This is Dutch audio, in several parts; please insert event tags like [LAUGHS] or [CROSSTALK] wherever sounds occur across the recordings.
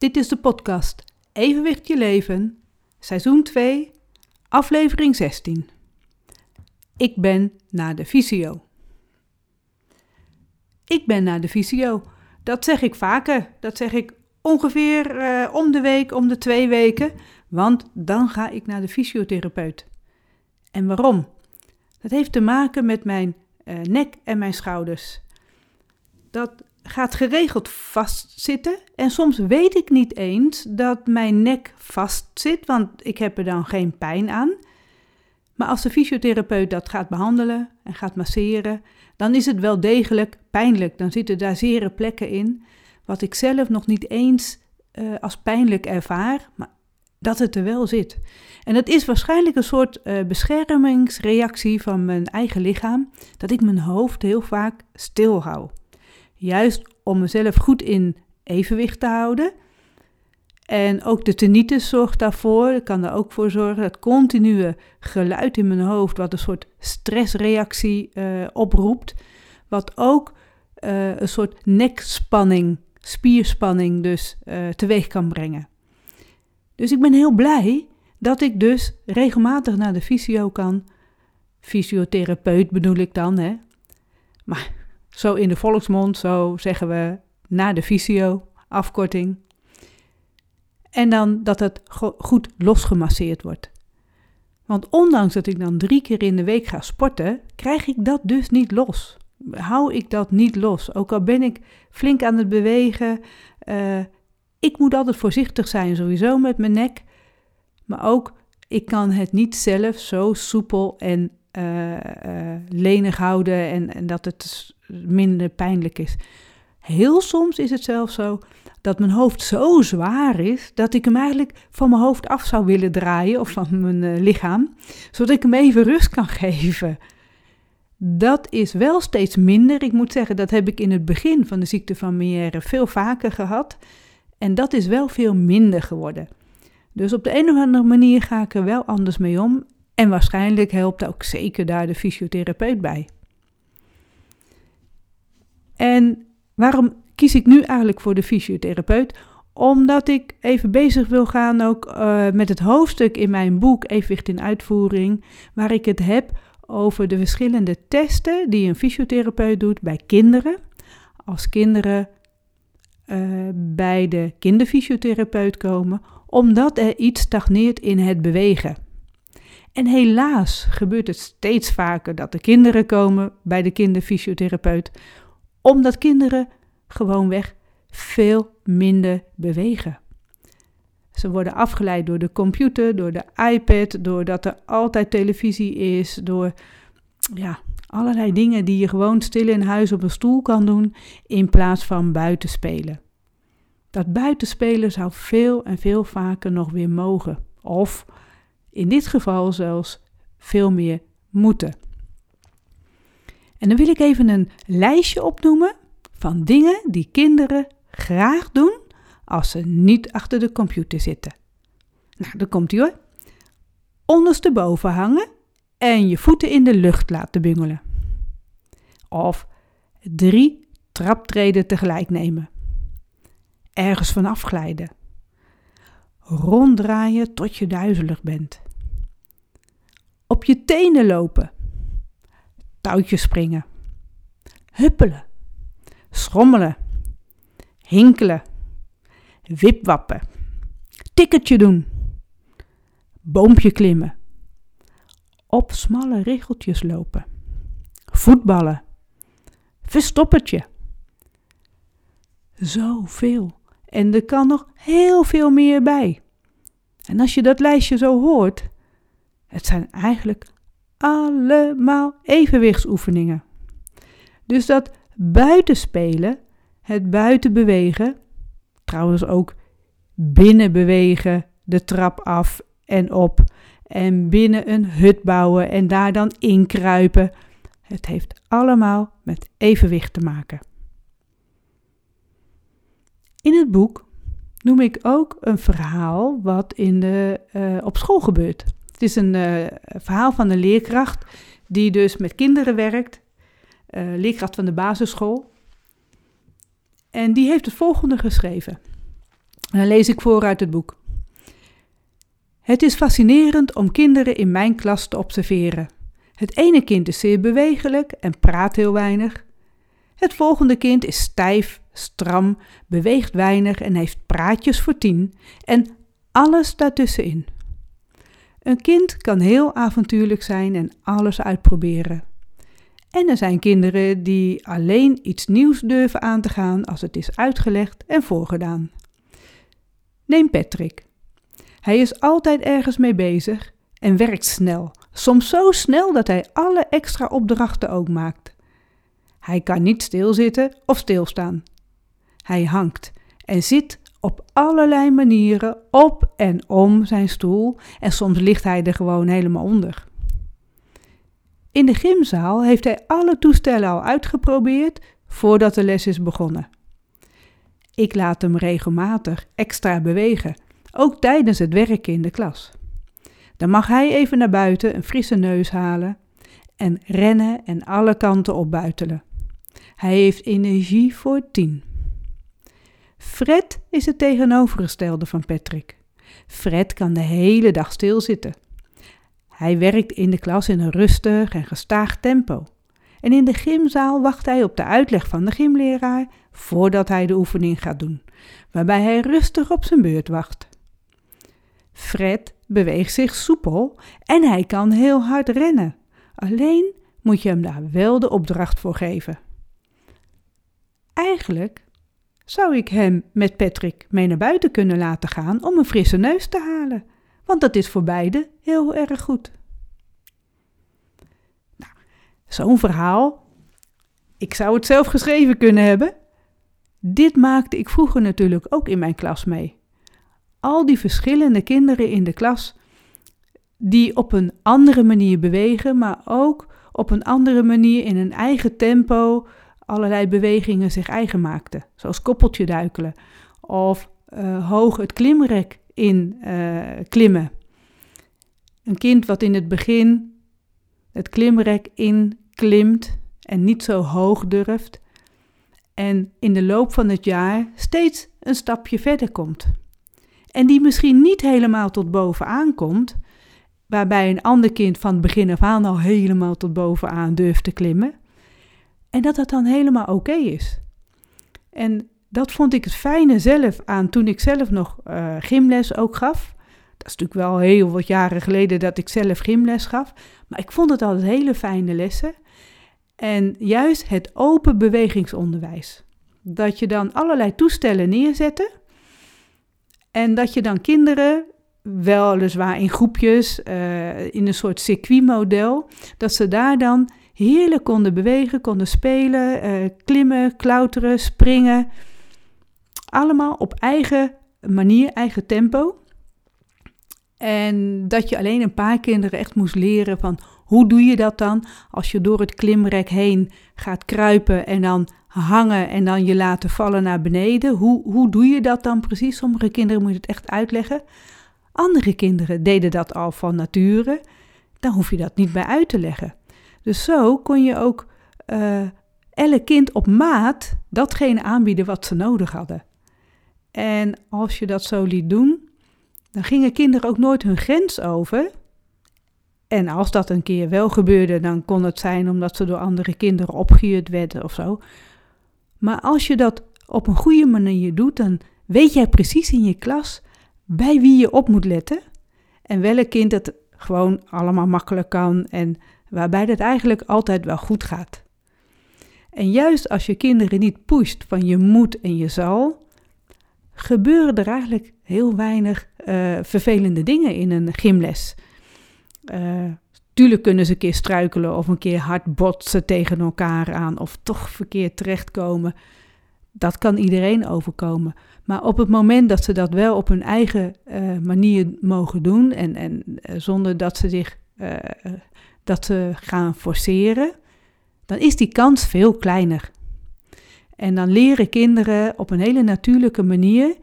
Dit is de podcast Evenwicht je leven, seizoen 2, aflevering 16. Ik ben naar de fysio. Ik ben naar de fysio. Dat zeg ik vaker. Dat zeg ik ongeveer uh, om de week, om de twee weken. Want dan ga ik naar de fysiotherapeut. En waarom? Dat heeft te maken met mijn uh, nek en mijn schouders. Dat gaat geregeld vastzitten. En soms weet ik niet eens dat mijn nek vastzit, want ik heb er dan geen pijn aan. Maar als de fysiotherapeut dat gaat behandelen en gaat masseren, dan is het wel degelijk pijnlijk. Dan zitten daar zere plekken in, wat ik zelf nog niet eens uh, als pijnlijk ervaar, maar dat het er wel zit. En dat is waarschijnlijk een soort uh, beschermingsreactie van mijn eigen lichaam, dat ik mijn hoofd heel vaak stil hou. Juist om mezelf goed in evenwicht te houden. En ook de tinnitus zorgt daarvoor. Kan er ook voor zorgen dat continue geluid in mijn hoofd, wat een soort stressreactie uh, oproept. Wat ook uh, een soort nekspanning, spierspanning dus uh, teweeg kan brengen. Dus ik ben heel blij dat ik dus regelmatig naar de fysio kan. Fysiotherapeut bedoel ik dan, hè. Maar zo in de volksmond, zo zeggen we naar de fysio, afkorting. En dan dat het goed losgemasseerd wordt. Want ondanks dat ik dan drie keer in de week ga sporten, krijg ik dat dus niet los. Hou ik dat niet los. Ook al ben ik flink aan het bewegen. Uh, ik moet altijd voorzichtig zijn, sowieso met mijn nek. Maar ook, ik kan het niet zelf zo soepel en uh, uh, lenig houden en, en dat het minder pijnlijk is. Heel soms is het zelfs zo dat mijn hoofd zo zwaar is dat ik hem eigenlijk van mijn hoofd af zou willen draaien of van mijn uh, lichaam, zodat ik hem even rust kan [LAUGHS] geven. Dat is wel steeds minder. Ik moet zeggen, dat heb ik in het begin van de ziekte van Meière veel vaker gehad. En dat is wel veel minder geworden. Dus op de een of andere manier ga ik er wel anders mee om. En waarschijnlijk helpt ook zeker daar de fysiotherapeut bij. En waarom kies ik nu eigenlijk voor de fysiotherapeut? Omdat ik even bezig wil gaan ook uh, met het hoofdstuk in mijn boek Evenwicht in Uitvoering, waar ik het heb over de verschillende testen die een fysiotherapeut doet bij kinderen. Als kinderen uh, bij de kinderfysiotherapeut komen, omdat er iets stagneert in het bewegen. En helaas gebeurt het steeds vaker dat de kinderen komen bij de kinderfysiotherapeut, omdat kinderen gewoonweg veel minder bewegen. Ze worden afgeleid door de computer, door de iPad, doordat er altijd televisie is, door ja, allerlei dingen die je gewoon stil in huis op een stoel kan doen in plaats van buiten spelen. Dat buitenspelen zou veel en veel vaker nog weer mogen. Of in dit geval zelfs veel meer moeten. En dan wil ik even een lijstje opnoemen van dingen die kinderen graag doen als ze niet achter de computer zitten. Nou, daar komt ie hoor. Ondersteboven hangen en je voeten in de lucht laten bungelen. Of drie traptreden tegelijk nemen. Ergens vanaf glijden. Ronddraaien tot je duizelig bent. Op je tenen lopen. Touwtjes springen. Huppelen. Schrommelen. Hinkelen. Wipwappen. Tikkertje doen. Boompje klimmen. Op smalle regeltjes lopen. Voetballen. Verstoppertje. Zoveel. En er kan nog heel veel meer bij. En als je dat lijstje zo hoort, het zijn eigenlijk allemaal evenwichtsoefeningen. Dus dat buitenspelen, het buiten bewegen, trouwens ook binnen bewegen, de trap af en op en binnen een hut bouwen en daar dan inkruipen. Het heeft allemaal met evenwicht te maken. In het boek noem ik ook een verhaal wat in de, uh, op school gebeurt. Het is een uh, verhaal van een leerkracht die dus met kinderen werkt, uh, leerkracht van de basisschool. En die heeft het volgende geschreven. dan lees ik voor uit het boek. Het is fascinerend om kinderen in mijn klas te observeren. Het ene kind is zeer bewegelijk en praat heel weinig. Het volgende kind is stijf, stram, beweegt weinig en heeft praatjes voor tien en alles daartussenin. Een kind kan heel avontuurlijk zijn en alles uitproberen. En er zijn kinderen die alleen iets nieuws durven aan te gaan als het is uitgelegd en voorgedaan. Neem Patrick. Hij is altijd ergens mee bezig en werkt snel, soms zo snel dat hij alle extra opdrachten ook maakt. Hij kan niet stilzitten of stilstaan. Hij hangt en zit op allerlei manieren op en om zijn stoel en soms ligt hij er gewoon helemaal onder. In de gymzaal heeft hij alle toestellen al uitgeprobeerd voordat de les is begonnen. Ik laat hem regelmatig extra bewegen, ook tijdens het werken in de klas. Dan mag hij even naar buiten een frisse neus halen en rennen en alle kanten opbuitelen. Hij heeft energie voor tien. Fred is het tegenovergestelde van Patrick. Fred kan de hele dag stilzitten. Hij werkt in de klas in een rustig en gestaag tempo. En in de gymzaal wacht hij op de uitleg van de gymleraar voordat hij de oefening gaat doen, waarbij hij rustig op zijn beurt wacht. Fred beweegt zich soepel en hij kan heel hard rennen. Alleen moet je hem daar wel de opdracht voor geven. Eigenlijk zou ik hem met Patrick mee naar buiten kunnen laten gaan om een frisse neus te halen, want dat is voor beide heel erg goed. Nou, zo'n verhaal. Ik zou het zelf geschreven kunnen hebben. Dit maakte ik vroeger natuurlijk ook in mijn klas mee. Al die verschillende kinderen in de klas die op een andere manier bewegen, maar ook op een andere manier in een eigen tempo allerlei bewegingen zich eigen maakten. Zoals koppeltje duikelen of uh, hoog het klimrek in uh, klimmen. Een kind wat in het begin het klimrek in klimt en niet zo hoog durft. En in de loop van het jaar steeds een stapje verder komt. En die misschien niet helemaal tot bovenaan komt, waarbij een ander kind van begin af aan al helemaal tot bovenaan durft te klimmen. En dat dat dan helemaal oké is. En dat vond ik het fijne zelf aan toen ik zelf nog uh, gymles ook gaf. Dat is natuurlijk wel heel wat jaren geleden dat ik zelf gymles gaf. Maar ik vond het altijd hele fijne lessen. En juist het open bewegingsonderwijs. Dat je dan allerlei toestellen neerzette. En dat je dan kinderen, weliswaar in groepjes, uh, in een soort circuitmodel, dat ze daar dan heerlijk konden bewegen, konden spelen, uh, klimmen, klauteren, springen. Allemaal op eigen manier, eigen tempo. En dat je alleen een paar kinderen echt moest leren van hoe doe je dat dan als je door het klimrek heen gaat kruipen en dan hangen en dan je laten vallen naar beneden. Hoe, hoe doe je dat dan precies? Sommige kinderen moet je het echt uitleggen. Andere kinderen deden dat al van nature. Dan hoef je dat niet bij uit te leggen. Dus zo kon je ook uh, elk kind op maat datgene aanbieden wat ze nodig hadden. En als je dat zo liet doen, dan gingen kinderen ook nooit hun grens over. En als dat een keer wel gebeurde, dan kon het zijn omdat ze door andere kinderen opgejuurd werden of zo. Maar als je dat op een goede manier doet, dan weet jij precies in je klas bij wie je op moet letten. En welk kind het gewoon allemaal makkelijk kan en waarbij het eigenlijk altijd wel goed gaat. En juist als je kinderen niet pusht van je moet en je zal, gebeuren er eigenlijk heel weinig uh, vervelende dingen in een gymles. Uh, tuurlijk kunnen ze een keer struikelen of een keer hard botsen tegen elkaar aan of toch verkeerd terechtkomen. Dat kan iedereen overkomen. Maar op het moment dat ze dat wel op hun eigen uh, manier mogen doen en, en zonder dat ze zich dat ze gaan forceren, dan is die kans veel kleiner. En dan leren kinderen op een hele natuurlijke manier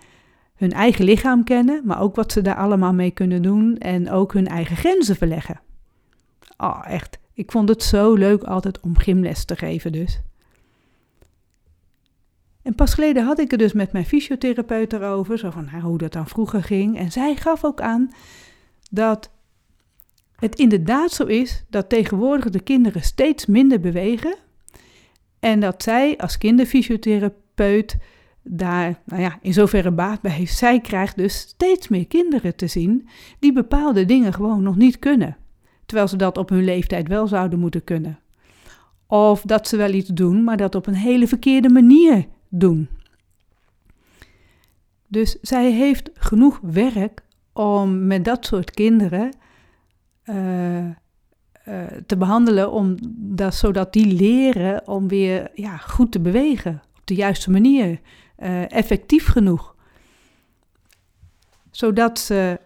hun eigen lichaam kennen, maar ook wat ze daar allemaal mee kunnen doen en ook hun eigen grenzen verleggen. Oh, echt. Ik vond het zo leuk altijd om gymles te geven dus. En pas geleden had ik het dus met mijn fysiotherapeut erover, zo van nou, hoe dat dan vroeger ging. En zij gaf ook aan dat het inderdaad zo is dat tegenwoordig de kinderen steeds minder bewegen. En dat zij als kinderfysiotherapeut daar, nou ja, in zoverre baat bij heeft. Zij krijgt dus steeds meer kinderen te zien die bepaalde dingen gewoon nog niet kunnen. Terwijl ze dat op hun leeftijd wel zouden moeten kunnen. Of dat ze wel iets doen, maar dat op een hele verkeerde manier doen. Dus zij heeft genoeg werk om met dat soort kinderen te behandelen, om dat, zodat die leren om weer ja, goed te bewegen, op de juiste manier, uh, effectief genoeg. Zodat ze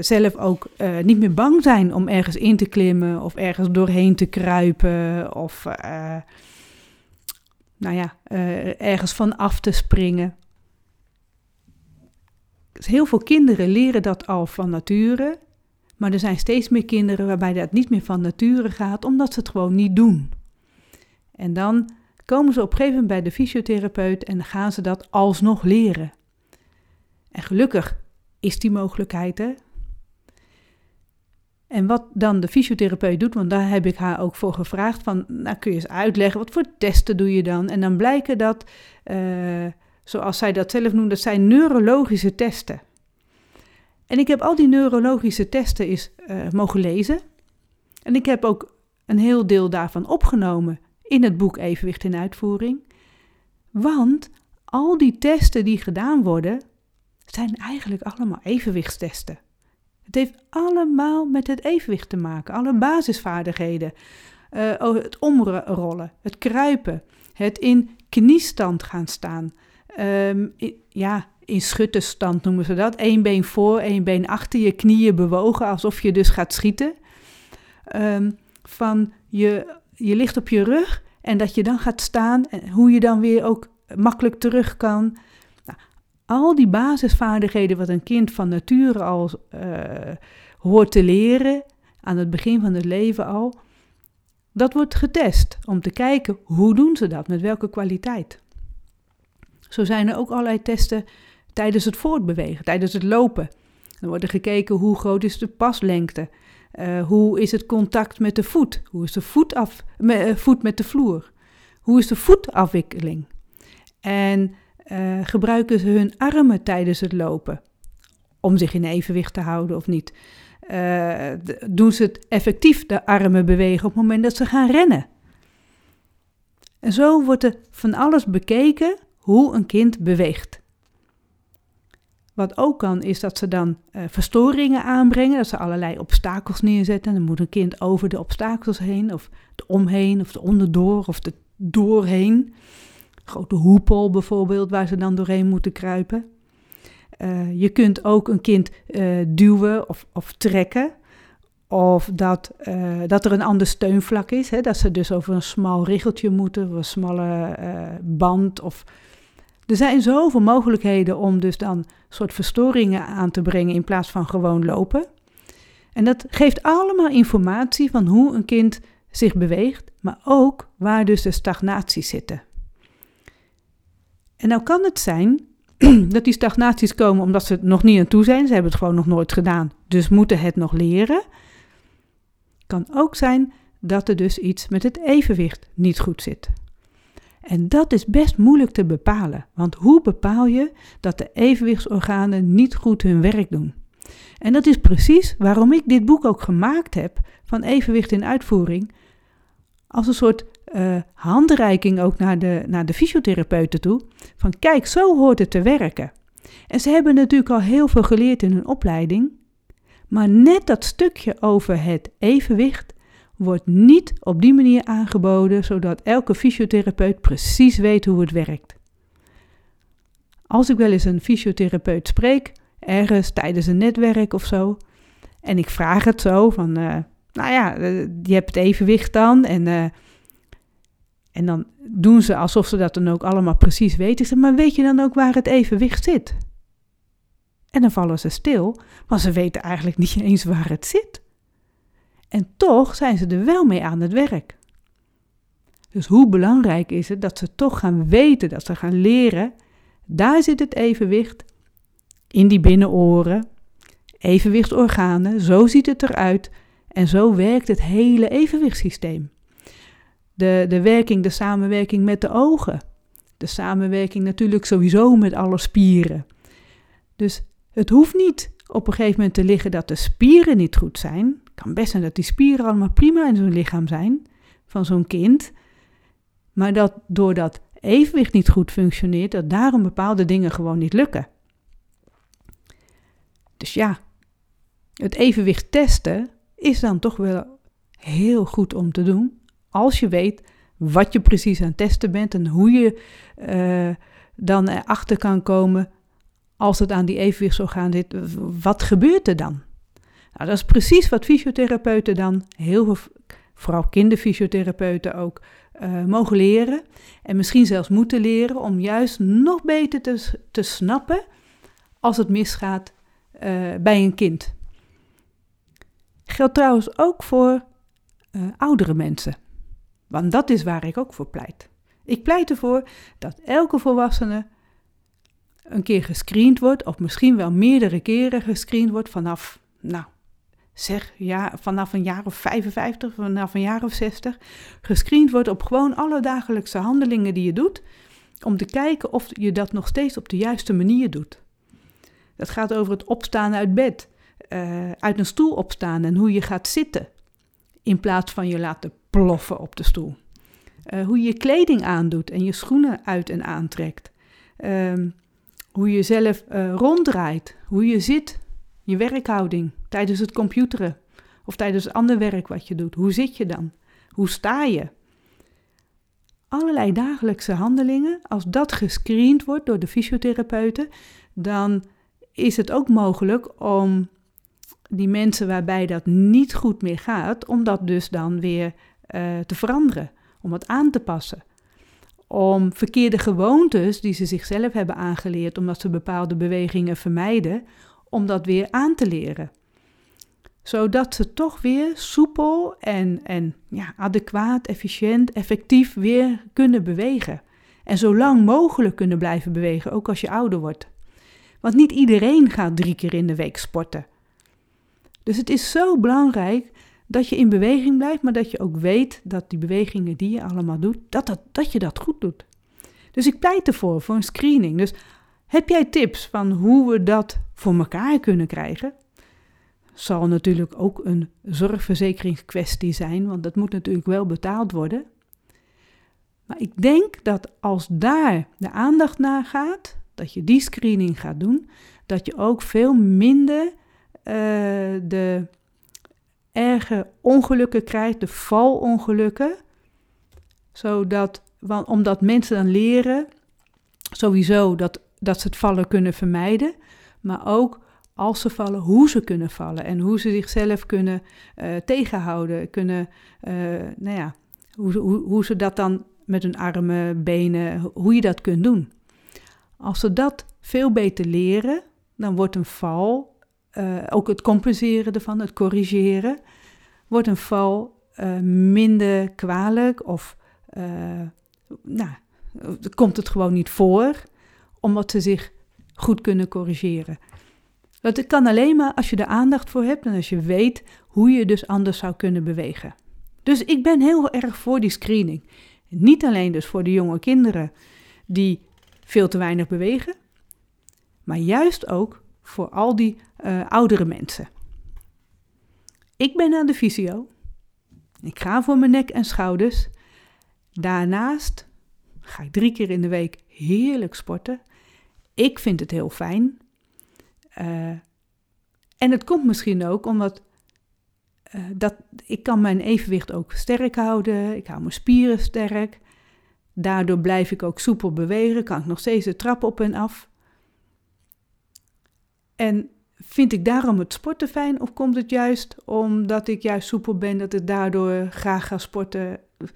zelf ook niet meer bang zijn om ergens in te klimmen of ergens doorheen te kruipen of nou ja, ergens van af te springen. Dus heel veel kinderen leren dat al van nature. Maar er zijn steeds meer kinderen waarbij dat niet meer van nature gaat, omdat ze het gewoon niet doen. En dan komen ze op een gegeven moment bij de fysiotherapeut en gaan ze dat alsnog leren. En gelukkig is die mogelijkheid er. En wat dan de fysiotherapeut doet, want daar heb ik haar ook voor gevraagd, van, nou kun je eens uitleggen, wat voor testen doe je dan? En dan blijken dat, uh, zoals zij dat zelf noemt, dat zijn neurologische testen. En ik heb al die neurologische testen eens uh, mogen lezen. En ik heb ook een heel deel daarvan opgenomen in het boek Evenwicht in Uitvoering. Want al die testen die gedaan worden, zijn eigenlijk allemaal evenwichtstesten. Het heeft allemaal met het evenwicht te maken, alle basisvaardigheden. Uh, het omrollen, het kruipen, het in kniestand gaan staan. Um, ja, in schutterstand noemen ze dat. Eén been voor, één been achter, je knieën bewogen alsof je dus gaat schieten. Um, van je, je ligt op je rug en dat je dan gaat staan en hoe je dan weer ook makkelijk terug kan. Nou, al die basisvaardigheden wat een kind van nature al uh, hoort te leren, aan het begin van het leven al, dat wordt getest om te kijken hoe doen ze dat, met welke kwaliteit. Zo zijn er ook allerlei testen tijdens het voortbewegen, tijdens het lopen. Dan wordt er gekeken hoe groot is de paslengte, uh, hoe is het contact met de voet, hoe is de voet, af, me, uh, voet met de vloer, hoe is de voetafwikkeling. En uh, gebruiken ze hun armen tijdens het lopen om zich in evenwicht te houden of niet? doen ze het effectief de armen bewegen op het moment dat ze gaan rennen? En zo wordt er van alles bekeken hoe een kind beweegt. Wat ook kan, is dat ze dan uh, verstoringen aanbrengen, dat ze allerlei obstakels neerzetten. Dan moet een kind over de obstakels heen, of de omheen, of de onderdoor, of de doorheen. Grote hoepel bijvoorbeeld, waar ze dan doorheen moeten kruipen. Uh, je kunt ook een kind uh, duwen of, of trekken. Of dat, dat er een ander steunvlak is. Hè, dat ze dus over een smal riggeltje moeten, of een smalle band of er zijn zoveel mogelijkheden om dus dan soort verstoringen aan te brengen in plaats van gewoon lopen. En dat geeft allemaal informatie van hoe een kind zich beweegt, maar ook waar dus de stagnaties zitten. En nou kan het zijn [CLEARS THROAT] dat die stagnaties komen omdat ze het nog niet aan toe zijn. Ze hebben het gewoon nog nooit gedaan, dus moeten het nog leren. Kan ook zijn dat er dus iets met het evenwicht niet goed zit. En dat is best moeilijk te bepalen, want hoe bepaal je dat de evenwichtsorganen niet goed hun werk doen? En dat is precies waarom ik dit boek ook gemaakt heb van evenwicht in uitvoering, als een soort uh, handreiking ook naar de, naar de fysiotherapeuten toe, van kijk, zo hoort het te werken. En ze hebben natuurlijk al heel veel geleerd in hun opleiding, maar net dat stukje over het evenwicht wordt niet op die manier aangeboden, zodat elke fysiotherapeut precies weet hoe het werkt. Als ik wel eens een fysiotherapeut spreek, ergens tijdens een netwerk of zo, en ik vraag het zo van, uh, nou ja, uh, je hebt het evenwicht dan, en, uh, en dan doen ze alsof ze dat dan ook allemaal precies weten. zeg, maar weet je dan ook waar het evenwicht zit? En dan vallen ze stil, want ze weten eigenlijk niet eens waar het zit. En toch zijn ze er wel mee aan het werk. Dus hoe belangrijk is het dat ze toch gaan weten, dat ze gaan leren, daar zit het evenwicht in die binnenoren, evenwichtsorganen, zo ziet het eruit en zo werkt het hele evenwichtssysteem. De, de werking, de samenwerking met de ogen, de samenwerking natuurlijk sowieso met alle spieren. Dus het hoeft niet op een gegeven moment te liggen dat de spieren niet goed zijn. Kan best zijn dat die spieren allemaal prima in zo'n lichaam zijn van zo'n kind. Maar dat doordat evenwicht niet goed functioneert, dat daarom bepaalde dingen gewoon niet lukken. Dus ja, het evenwicht testen is dan toch wel heel goed om te doen. Als je weet wat je precies aan het testen bent en hoe je uh, dan erachter kan komen als het aan die evenwichtsorgaan zit. Wat gebeurt er dan? Nou, dat is precies wat fysiotherapeuten dan, heel veel, vooral kinderfysiotherapeuten ook, uh, mogen leren. En misschien zelfs moeten leren om juist nog beter te, te snappen als het misgaat uh, bij een kind. Geldt trouwens ook voor uh, oudere mensen. Want dat is waar ik ook voor pleit. Ik pleit ervoor dat elke volwassene een keer gescreend wordt, of misschien wel meerdere keren gescreend wordt vanaf, nou, zeg ja, vanaf een jaar of 55, vanaf een jaar of 60, gescreend wordt op gewoon alle dagelijkse handelingen die je doet, om te kijken of je dat nog steeds op de juiste manier doet. Dat gaat over het opstaan uit bed, uh, uit een stoel opstaan en hoe je gaat zitten, in plaats van je laten ploffen op de stoel. Uh, hoe je je kleding aandoet en je schoenen uit en aantrekt. Uh, hoe je zelf uh, ronddraait, hoe je zit, je werkhouding tijdens het computeren of tijdens ander werk wat je doet. Hoe zit je dan? Hoe sta je? Allerlei dagelijkse handelingen, als dat gescreend wordt door de fysiotherapeuten, dan is het ook mogelijk om die mensen waarbij dat niet goed meer gaat, om dat dus dan weer uh, te veranderen, om het aan te passen. Om verkeerde gewoontes die ze zichzelf hebben aangeleerd, omdat ze bepaalde bewegingen vermijden, om dat weer aan te leren. Zodat ze toch weer soepel en, en ja, adequaat, efficiënt, effectief weer kunnen bewegen. En zo lang mogelijk kunnen blijven bewegen, ook als je ouder wordt. Want niet iedereen gaat drie keer in de week sporten. Dus het is zo belangrijk dat je in beweging blijft, maar dat je ook weet dat die bewegingen die je allemaal doet, dat, dat, dat je dat goed doet. Dus ik pleit ervoor, voor een screening. Dus heb jij tips van hoe we dat voor elkaar kunnen krijgen? Zal natuurlijk ook een zorgverzekeringskwestie zijn, want dat moet natuurlijk wel betaald worden. Maar ik denk dat als daar de aandacht naar gaat, dat je die screening gaat doen, dat je ook veel minder uh, de erge ongelukken krijgt, de valongelukken. Zodat, want, omdat mensen dan leren, sowieso dat, dat ze het vallen kunnen vermijden, maar ook als ze vallen, hoe ze kunnen vallen en hoe ze zichzelf kunnen uh, tegenhouden, kunnen, uh, nou ja, hoe, hoe, hoe ze dat dan met hun armen, benen, hoe je dat kunt doen. Als ze dat veel beter leren, dan wordt een val uh, ook het compenseren ervan, het corrigeren, wordt een val minder kwalijk of nou, komt het gewoon niet voor, omdat ze zich goed kunnen corrigeren. Dat kan alleen maar als je er aandacht voor hebt en als je weet hoe je dus anders zou kunnen bewegen. Dus ik ben heel erg voor die screening. Niet alleen dus voor de jonge kinderen die veel te weinig bewegen, maar juist ook voor al die uh, oudere mensen. Ik ben aan de fysio. Ik ga voor mijn nek en schouders. Daarnaast ga ik drie keer in de week heerlijk sporten. Ik vind het heel fijn. Uh, en het komt misschien ook omdat uh, dat, ik kan mijn evenwicht ook sterk houden. Ik hou mijn spieren sterk. Daardoor blijf ik ook soepel bewegen. Kan ik nog steeds de trap op en af. En vind ik daarom het sporten fijn of komt het juist omdat ik juist soepel ben dat ik daardoor graag ga sporten? Het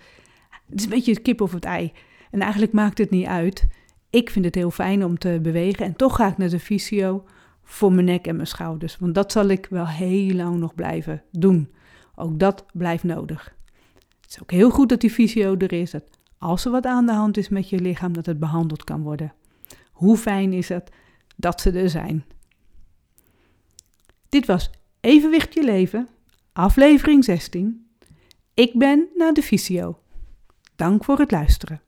is een beetje het kip of het ei. En eigenlijk maakt het niet uit. Ik vind het heel fijn om te bewegen en toch ga ik naar de fysio voor mijn nek en mijn schouders. Want dat zal ik wel heel lang nog blijven doen. Ook dat blijft nodig. Het is ook heel goed dat die fysio er is, dat als er wat aan de hand is met je lichaam, dat het behandeld kan worden. Hoe fijn is het dat ze er zijn? Dit was Evenwicht je leven, aflevering 16. Ik ben naar de fysio. Dank voor het luisteren.